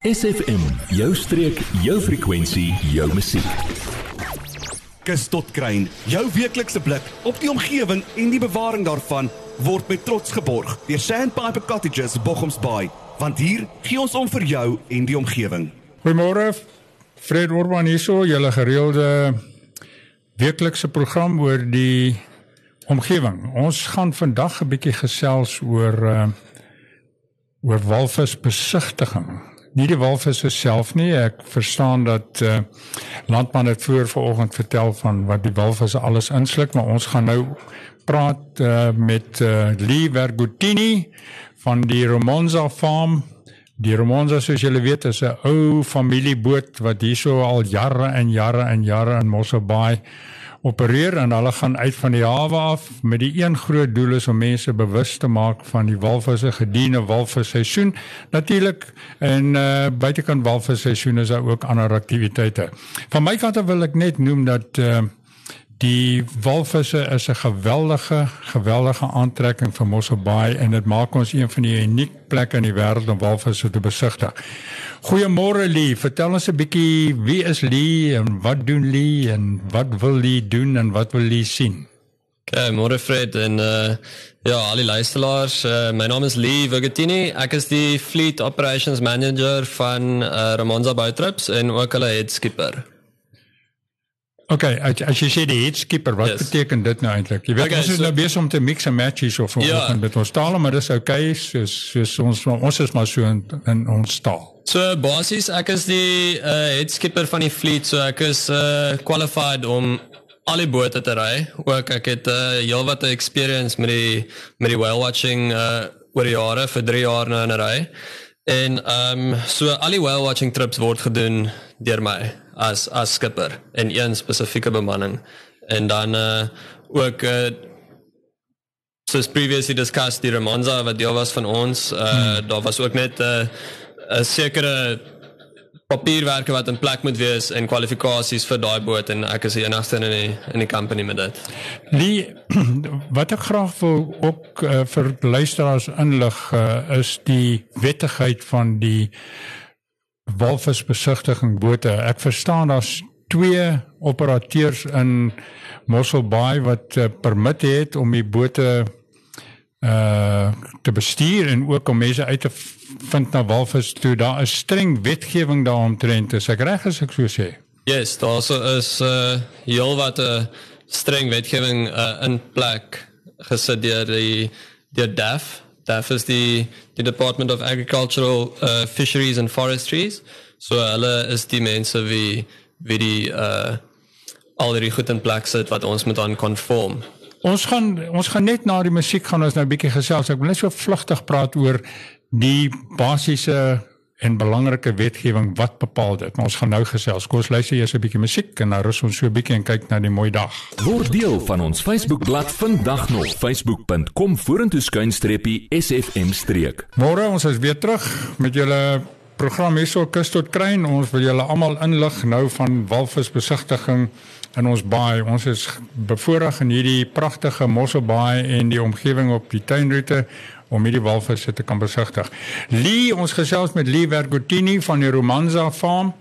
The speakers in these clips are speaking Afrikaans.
SFM, jou streek, jou frekwensie, jou musiek. Kus tot kruin, jou weeklikse blik op die omgewing en die bewaring daarvan word met trots geborg deur Sandpiper Cottages Bochumsbaai, want hier gee ons om vir jou en die omgewing. Goeiemôre. Fred Orban hierso, julle gereelde weeklikse program oor die omgewing. Ons gaan vandag 'n bietjie gesels oor uh oor walvisbesigtiging nie die walvis self nie. Ek verstaan dat uh, landman het voor vanoggend vertel van wat die walvis alles insluk, maar ons gaan nou praat uh, met uh, Lee Vergutini van die Romonza Farm. Die Romonza soos julle weet is 'n ou familieboot wat hierso al jare en jare en jare in Mossel Bay opereer en hulle gaan uit van die hawe af met die een groot doel is om mense bewus te maak van die walvisse gediene walvisseisoen natuurlik en uh, buitekant walvisseisoen is daar ook ander aktiwiteite. Van my kant af wil ek net noem dat uh, Die walvisse is 'n geweldige geweldige aantrekking vir Mossel Bay en dit maak ons een van die unieke plekke in die wêreld om walvisse te besigtig. Goeiemôre Lee, vertel ons 'n bietjie wie is Lee en wat doen Lee en wat wil Lee doen en wat wil Lee sien? Okay, môre Fred en uh ja, al die luisteraars, uh, my naam is Lee Vergatini. Ek is die Fleet Operations Manager van uh, Ramonza Boatrips en ook hulle head skipper. Okay, as, as jy sê die headskipper, wat yes. beteken dit nou eintlik? Jy weet okay, ons is so, nou besig om te mix and match hier so vir ja. ons met ons taal, maar dis okay, soos soos ons ons is maar so in, in ons taal. So basies ek is die uh, headskipper van die fleet, so ek is uh, qualified om al die bote te ry. Ook ek het uh, heelwat experience met die met die whale watching uh oor die jare vir 3 jaar nou in 'n ry. En ehm um, so al die whale watching trips word gedoen deur my as as skipper en een spesifieke bemanning en dan uh ook uh soos previously discussed die Ramonza wat deel was van ons uh hmm. daar was ook net 'n uh, sekere papierwerke wat in plek moet wees en kwalifikasies vir daai boot en ek is die enigste in die in die company met dit. Die wat ek graag wil ook uh, vir luisteraars inlig uh, is die wettigheid van die walvisbesigtiging bote. Ek verstaan daar's twee operateurs in Mossel Bay wat uh, permit het om die bote uh te bestuur en ook om mense uit te vind na walvis toe. Daar is streng wetgewing daaromtrent. Is ek reg as ek so sê? Yes, daar is uh heel wat 'n uh, streng wetgewing uh, in plek gesit deur die deur DAF DAF is die die Department of Agricultural uh, Fisheries and Forestries. So hulle is die mense wie wie die uh al die goed in plek sit wat ons moet aan conform. Ons gaan ons gaan net na die musiek gaan ons nou 'n bietjie gesels. Ek wil net so vlugtig praat oor die basiese en belangrike wetgewing wat bepaal dit. Maar ons gaan nou gesels. Kom ons luister eers 'n bietjie musiek en dan rus ons so 'n bietjie en kyk na die mooi dag. Word deel van ons Facebookblad vandag nog facebook.com vorentoe skuinstreepie sfm streek. Môre ons is weer terug met julle program hierso kus tot kruin. Ons wil julle almal inlig nou van walvisbesigtiging in ons baai. Ons is bevoorreg in hierdie pragtige Mosselbaai en die omgewing op die tuinroete om hierdie walvisse te kan besigtig. Lee, ons gesels met Lee Vergutini van die Romanza Farm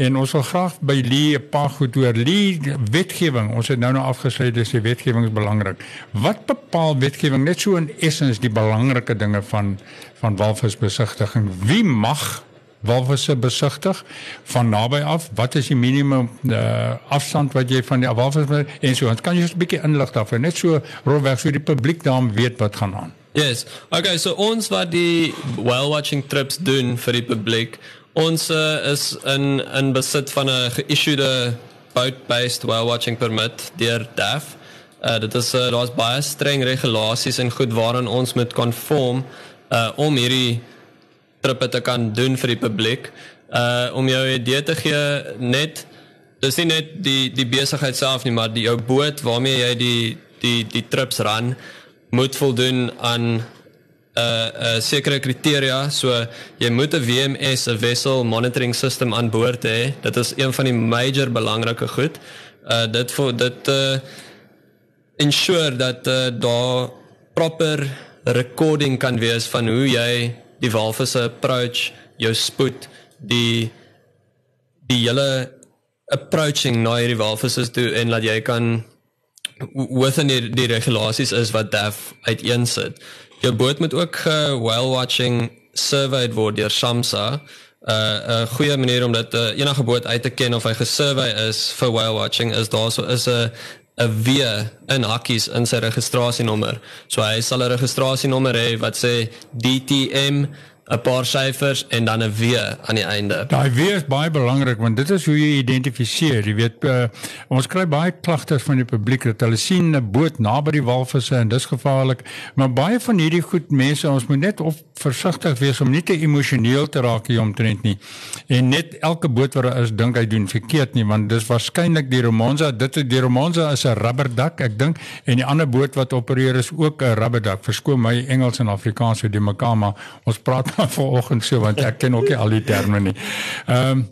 en ons wil graag by Lee 'n paar goed oor Lee wetgewing. Ons het nou nou afgesluit dis die wetgewing is belangrik. Wat bepaal wetgewing net so in essence die belangrike dinge van van walvisbesigtiging? Wie mag walvisse besigtig van naby af? Wat is die minimum uh, afstand wat jy van die walvis en so? Kan jy 'n bietjie inlig daarvoor? Net so rolweg so die publiek dan weet wat gaan aan. Yes. Okay, so ons wat die whale watching trips doen vir die publiek, ons uh, is in in besit van 'n geissuede boat-based whale watching permit deur DAF. Uh, dit is uh, daar's baie streng regulasies en goed waaraan ons moet konform uh, om hierdie trippe te kan doen vir die publiek. Uh om jou idee te gee net dis nie net die die besigheid self nie, maar die jou boot waarmee jy die die die trips ran moet voldoen aan 'n uh, 'n uh, sekere kriteria. So jy moet 'n WMS, 'n vessel monitoring system aan boord hê. Dit is een van die major belangrike goed. Uh dit vir dit uh ensure dat uh, daar proper recording kan wees van hoe jy die walvisse approach, jou spoed, die die hele approaching na hierdie walvisse toe en dat jy kan within die, die regulasies is wat DAF uiteensit. Jou boot moet ook ge whale watching surveyed word deur SAMSA. 'n uh, 'n goeie manier om dit uh, enige boot uit te ken of hy gesurvey is vir whale watching is daar so is 'n 'n W in hakkies in sy registrasienommer. So hy sal 'n registrasienommer hê wat sê DTM 'n paar syfers en dan 'n W aan die einde. Daai W is baie belangrik want dit is hoe jy identifiseer. Jy weet uh, ons kry baie klagtes van die publiek dat hulle sien 'n boot naby die walvisse en dis gevaarlik. Maar baie van hierdie goed mense, ons moet net op versigtig wees om nie te emosioneel te raak hier omtrent nie. En net elke boot wat daar is, dink hy doen verkeerd nie want dis waarskynlik die Romonza. Dit is die Romonza is 'n rubberdak, ek dink, en die ander boot wat opereer is ook 'n rubberdak. Verskoon my Engels en Afrikaans so die mekaar maar ons praat vanoggend so want ek ken ook nie al die terme nie. Ehm um,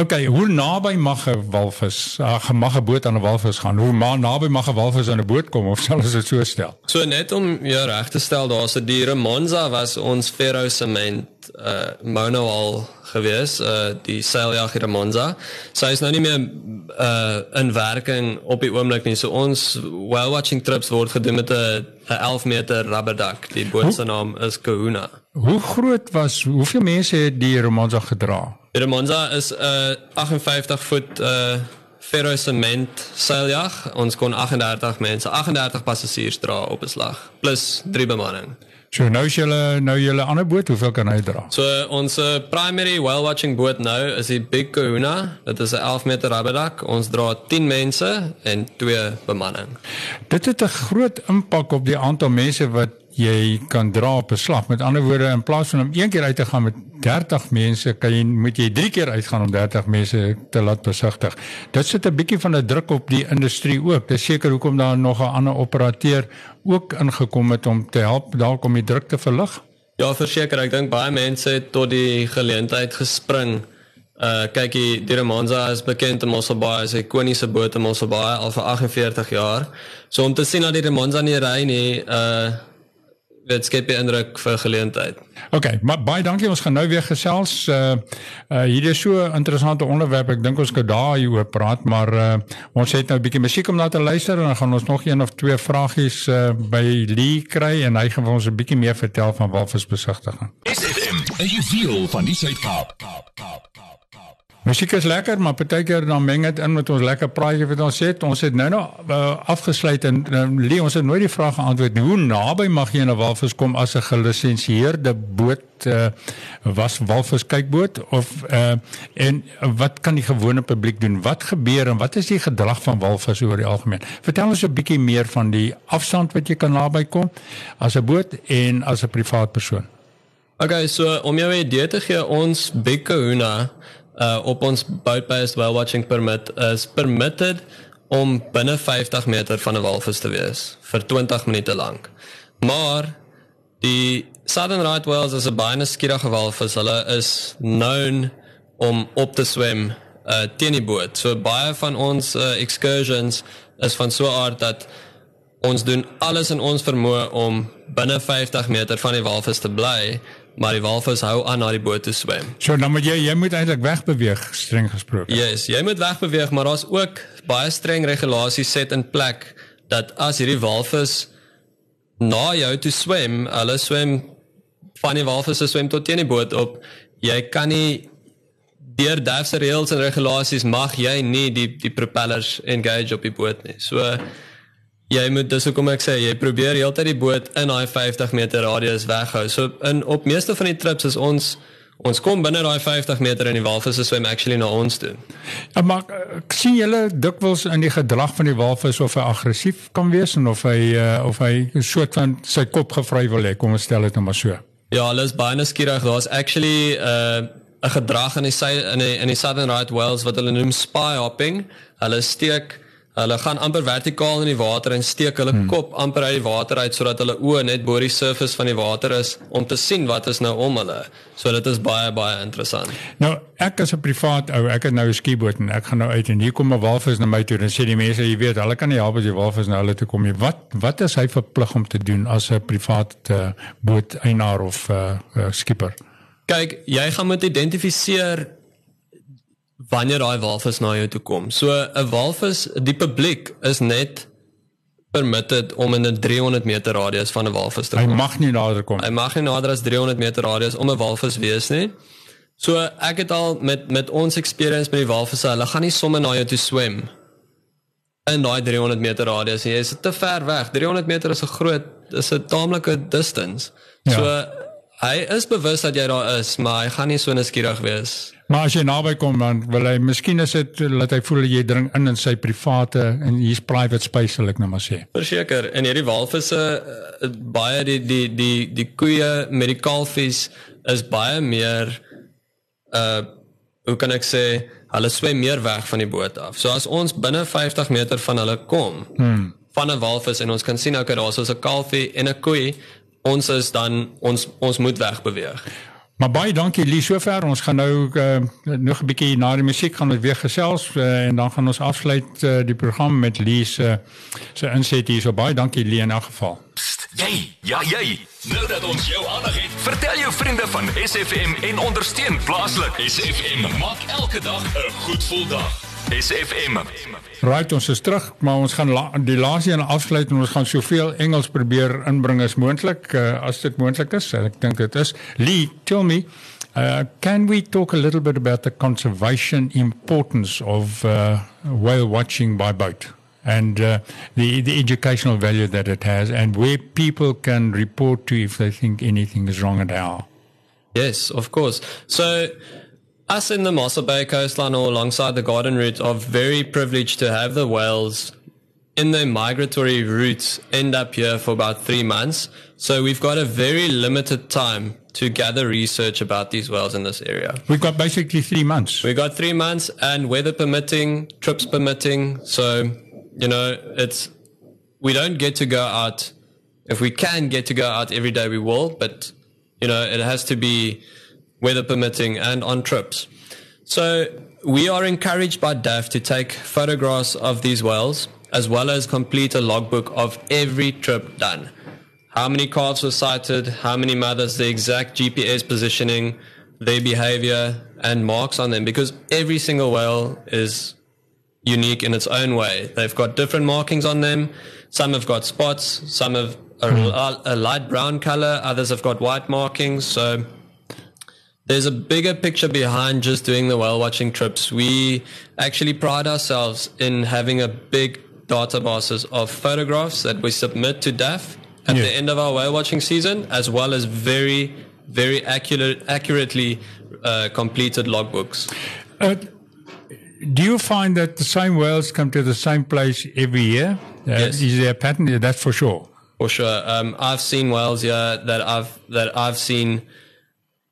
okay, hoe naby mag 'n walvis, ag mag 'n boot aan 'n walvis gaan? Hoe maar naby mag 'n walvis aan 'n boot kom of sal ons dit so stel? So net om jou reg te stel, daar's 'n diere Monza was ons Ferro Cement uh manual gewees, uh die seiljag in Monza. Sy is nou nie meer uh in werking op die oomblik nie. So ons whale watching trips word gedoen met 'n 'n 11 meter rubberdak. Die boot se naam is Kahuna. Hoe groot was hoeveel mense het die Romanza gedra? Die Romanza is 'n uh, 58 voet uh ferro sement seiljag. Ons kon 38 mense, 38 passasiers dra op 'n slag plus 3 bemanning. So nou is julle nou julle ander boot, hoeveel kan hy dra? So ons primary whale watching boot nou is die Big Kahuna. Dit is 'n 11 meter rubberdak. Ons dra 10 mense en 2 bemanning. Dit het 'n groot impak op die aantal mense wat jy kan dra op 'n slag. Met ander woorde, in plaas van om een keer uit te gaan met 30 mense, kan jy moet jy 3 keer uitgaan om 30 mense te laat besigtig. Dit sit 'n bietjie van 'n druk op die industrie ook. Dis seker hoekom daar nog 'n ander operateur ook ingekom het om te help dalk om die druk te verlig. Ja, verseker, ek dink baie mense het tot die geleentheid gespring. Uh kyk hier, die Romanza is bekend om ons baie as 'n ikoniese boot om ons baie al vir 48 jaar. So om te sien dat die Romanza nie ry nie, uh dit skep 'n indruk vir geleentheid. OK, maar baie dankie. Ons gaan nou weer gesels. Uh uh hier is so 'n interessante onderwerp. Ek dink ons kan daar hieroor praat, maar uh ons het nou 'n bietjie musiek om na te luister en dan gaan ons nog een of twee vragies uh by Lee kry en hy gaan ons 'n bietjie meer vertel van walvisbesigtiging. SFM, 'n juweel van die Suid-Kaap. Kaap, Kaap, Kaap. Musiek is lekker, maar partykeer dan meng dit in met ons lekker praatjie wat ons het. Ons het nou nou uh, afgesluit en uh, Lee, ons het nooit die vraag geantwoord. Hoe naby mag jy 'n walvis kom as 'n gelisensieerde boot uh, was walvis kykboot of uh, en wat kan die gewone publiek doen? Wat gebeur en wat is die gedrag van walvis oor die algemeen? Vertel ons 'n bietjie meer van die afstand wat jy kan naby kom as 'n boot en as 'n privaat persoon. Okay, so om jou 'n idee te gee, ons Big Kahuna uh op ons boat-based whale watching permit is permitted om binne 50 meter van 'n walvis te wees vir 20 minute lank. Maar die Southern Right whales is 'n baie skierige walvis. Hulle is known om op te swem uh teen die boot. So baie van ons uh, excursions is van so 'n aard dat ons doen alles in ons vermoë om binne 50 meter van die walvis te bly maar die walvis hou aan na die boot te swem. So dan moet jy jy moet eintlik wegbeweeg streng gesproke. Yes, jy moet wegbeweeg, maar daar's ook baie streng regulasies set in plek dat as hierdie walvis na jou toe swem, hulle swem van die walvis swem tot teen die boot op. Jy kan nie deur daardie reëls en regulasies mag jy nie die die propellers engage op die boot nie. So Jy moet dis hoekom ek sê jy probeer heeltyd die boot in daai 50 meter radius weghou. So in op meeste van die trips is ons ons kom binne daai 50 meter en die walvisse swem actually na ons toe. Ja, maar ek sien julle dikwels in die gedrag van die walvis of hy aggressief kan wees en of hy uh, of hy 'n soort van sy kop gevry wil hê, kom ons stel dit nou maar so. Ja, hulle is baie nuuskierig. Daar's actually 'n uh, 'n gedrag in die in die in die Southern Right Whales wat hulle noem spy hopping. Hulle steek Hulle gaan amper vertikaal in die water en steek hulle hmm. kop amper uit die water uit sodat hulle oë net bo die surface van die water is om te sien wat is nou om hulle. So dit is baie baie interessant. Nou, ek as 'n privaat ou, ek het nou 'n skieboot en ek gaan nou uit en hier kom 'n walvis na my toe en sê die mense, jy weet, hulle kan nie help as die walvis na hulle toe kom nie. Wat wat is hy verplig om te doen as 'n privaat uh, boot eienaar of 'n uh, uh, skipper? kyk, jy gaan moet identifiseer wanneer daai walvis na jou toe kom. So 'n walvis, die publiek is net permitted om in 'n 300 meter radius van 'n walvis te Hy kom. mag nie nader kom. Hy mag nie nader as 300 meter radius om 'n walvis wees nie. So ek het al met met ons experience met die walvisse, hulle gaan nie sommer na jou toe swem in daai 300 meter radius nie. Jy is te ver weg. 300 meter is 'n groot is 'n taamlike distance. Ja. So hy is bewus dat jy daar is, maar hy gaan nie so nuuskierig wees. Maar as jy naby kom dan wil hy miskien is dit laat hy voel jy dring in in sy private en hier's private space sal ek nou maar sê. Verseker, en hierdie walvisse uh, baie die die die die koeie met die kalfies is baie meer uh hoe kan ek sê hulle swem meer weg van die boot af. So as ons binne 50 meter van hulle kom hmm. van 'n walvis en ons kan sien okay daar's so 'n kalfie en 'n koei, ons is dan ons ons moet wegbeweeg. Maar baie dankie Lee sover. Ons gaan nou uh, nog 'n bietjie na die musiek gaan ons weer gesels uh, en dan gaan ons afsluit uh, die program met Lee se se inset hier. So baie dankie Lee in elk geval. Psst, jy, ja jy. Nou dat ons jou aandag het, vertel jou vriende van SFM en ondersteun plaaslik. SFM maak elke dag 'n goed gevoel dag. SFM. Right, ons is terug, maar ons gaan la die laaste een afsluit en ons gaan soveel Engels probeer inbring as moontlik uh, as dit moontlik is. Ek dink dit is. Lee, tell me, uh, can we talk a little bit about the conservation importance of uh, whale watching by boat? And uh, the the educational value that it has, and where people can report to if they think anything is wrong and how. Yes, of course. So us in the Mossel Bay coastline or alongside the garden route are very privileged to have the whales in their migratory routes end up here for about three months. So we've got a very limited time to gather research about these whales in this area. We've got basically three months. We've got three months and weather permitting, trips permitting. So, you know, it's, we don't get to go out. If we can get to go out every day, we will, but, you know, it has to be weather permitting and on trips. So we are encouraged by DAF to take photographs of these whales as well as complete a logbook of every trip done. How many calves were sighted, how many mothers, the exact GPS positioning, their behavior, and marks on them because every single whale is unique in its own way. They've got different markings on them. Some have got spots, some have a, hmm. a light brown color, others have got white markings. So there's a bigger picture behind just doing the whale watching trips. We actually pride ourselves in having a big databases of photographs that we submit to DAF at Yeah. the end of our whale watching season, as well as very, very accurate, accurately uh, completed logbooks. Uh, do you find that the same whales come to the same place every year? Uh, Yes. Is there a pattern? That's for sure. For sure. Um, I've seen whales here that I've that I've seen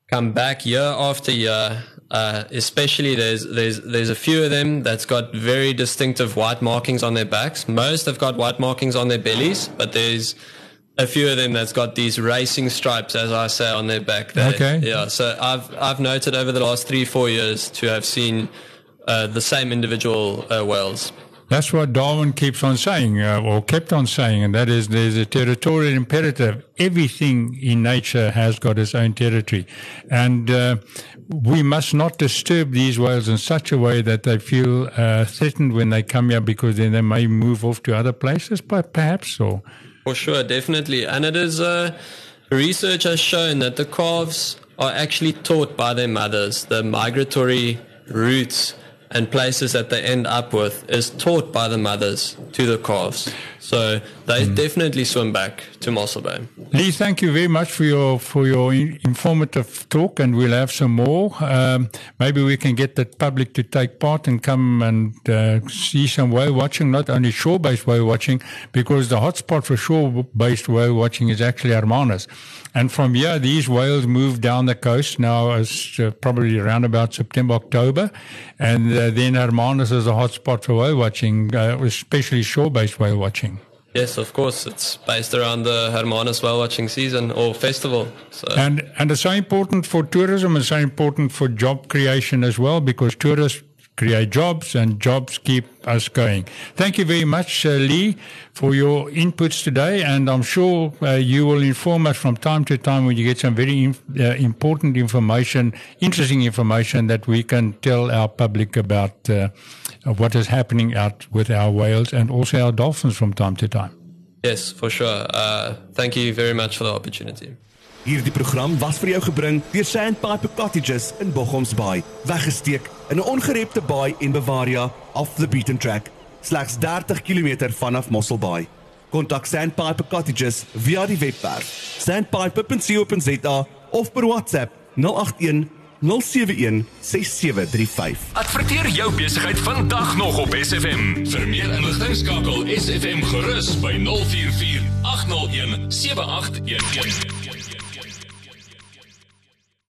come back year after year. Uh, especially there's there's there's a few of them that's got very distinctive white markings on their backs. Most have got white markings on their bellies, but there's a few of them that's got these racing stripes, as I say, on their back. There. Okay. Yeah. So I've I've noted over the last three four years to have seen uh, the same individual uh, whales. That's what Darwin keeps on saying, uh, or kept on saying, and that is there's a territorial imperative. Everything in nature has got its own territory. And uh, we must not disturb these whales in such a way that they feel uh, threatened when they come here because then they may move off to other places, but perhaps, or For sure, definitely. And it is, uh, research has shown that the calves are actually taught by their mothers. The migratory routes and places that they end up with is taught by the mothers to the calves. So they definitely swim back to Mossel Bay. Lee, thank you very much for your for your informative talk, and we'll have some more. Um, maybe we can get the public to take part and come and uh, see some whale watching, not only shore-based whale watching, because the hotspot for shore-based whale watching is actually Hermanus. And from here, these whales move down the coast now, as uh, probably around about September, October, and uh, then Hermanus is a hotspot for whale watching, uh, especially shore-based whale watching. Yes, of course. It's based around the Hermanus whale watching season or festival. So And and it's so important for tourism and so important for job creation as well because tourists create jobs, and jobs keep us going. Thank you very much, uh, Lee, for your inputs today, and I'm sure uh, you will inform us from time to time when you get some very inf- uh, important information, interesting information that we can tell our public about uh, what is happening out with our whales and also our dolphins from time to time. Yes, for sure. Uh, thank you very much for the opportunity. Hierdie program was vir jou gebring deur Sandpiper Cottages in Bochoms Bay, weggesteek in 'n ongerepte baai en Bavaria off the beaten track, slegs 30 km vanaf Mossel Bay. Kontak Sandpiper Cottages via die webwerf sandpiper.co.za of per WhatsApp 081 071 6735. Adverteer jou besigheid vandag nog op SFM. Vir meer inligting skakel SFM gerus by 044 801 7811.